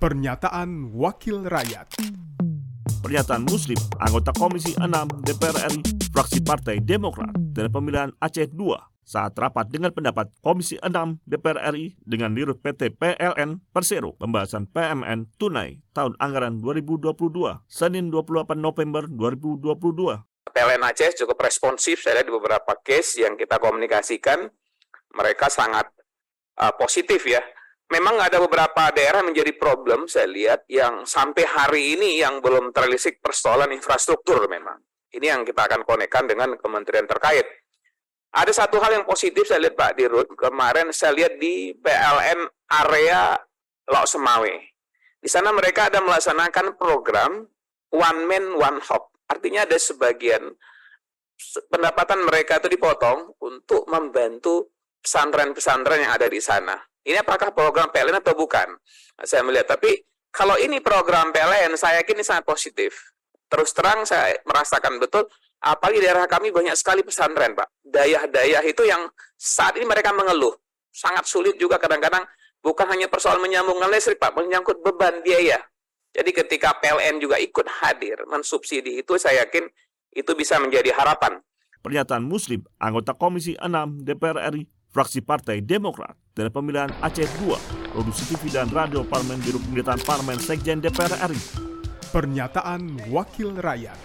Pernyataan Wakil Rakyat Pernyataan Muslim, anggota Komisi 6 DPR RI, fraksi Partai Demokrat dari pemilihan Aceh II saat rapat dengan pendapat Komisi 6 DPR RI dengan dirut PT PLN Persero pembahasan PMN tunai tahun anggaran 2022 Senin 28 November 2022. PLN Aceh cukup responsif saya lihat di beberapa case yang kita komunikasikan mereka sangat uh, positif ya memang ada beberapa daerah menjadi problem saya lihat yang sampai hari ini yang belum terlisik persoalan infrastruktur memang. Ini yang kita akan konekkan dengan kementerian terkait. Ada satu hal yang positif saya lihat Pak Dirut, kemarin saya lihat di PLN area Laut Semawe. Di sana mereka ada melaksanakan program One Man One Hop. Artinya ada sebagian pendapatan mereka itu dipotong untuk membantu pesantren-pesantren yang ada di sana ini apakah program PLN atau bukan? Saya melihat, tapi kalau ini program PLN, saya yakin ini sangat positif. Terus terang saya merasakan betul, apalagi daerah kami banyak sekali pesantren, Pak. Dayah-dayah itu yang saat ini mereka mengeluh. Sangat sulit juga kadang-kadang, bukan hanya persoalan menyambungkan listrik, Pak, menyangkut beban biaya. Jadi ketika PLN juga ikut hadir, mensubsidi itu, saya yakin itu bisa menjadi harapan. Pernyataan Muslim, anggota Komisi 6 DPR RI, fraksi Partai Demokrat dari pemilihan Aceh II, produksi TV dan radio Parlemen Biro Pemerintahan Parlemen Sekjen DPR RI. Pernyataan Wakil Rakyat.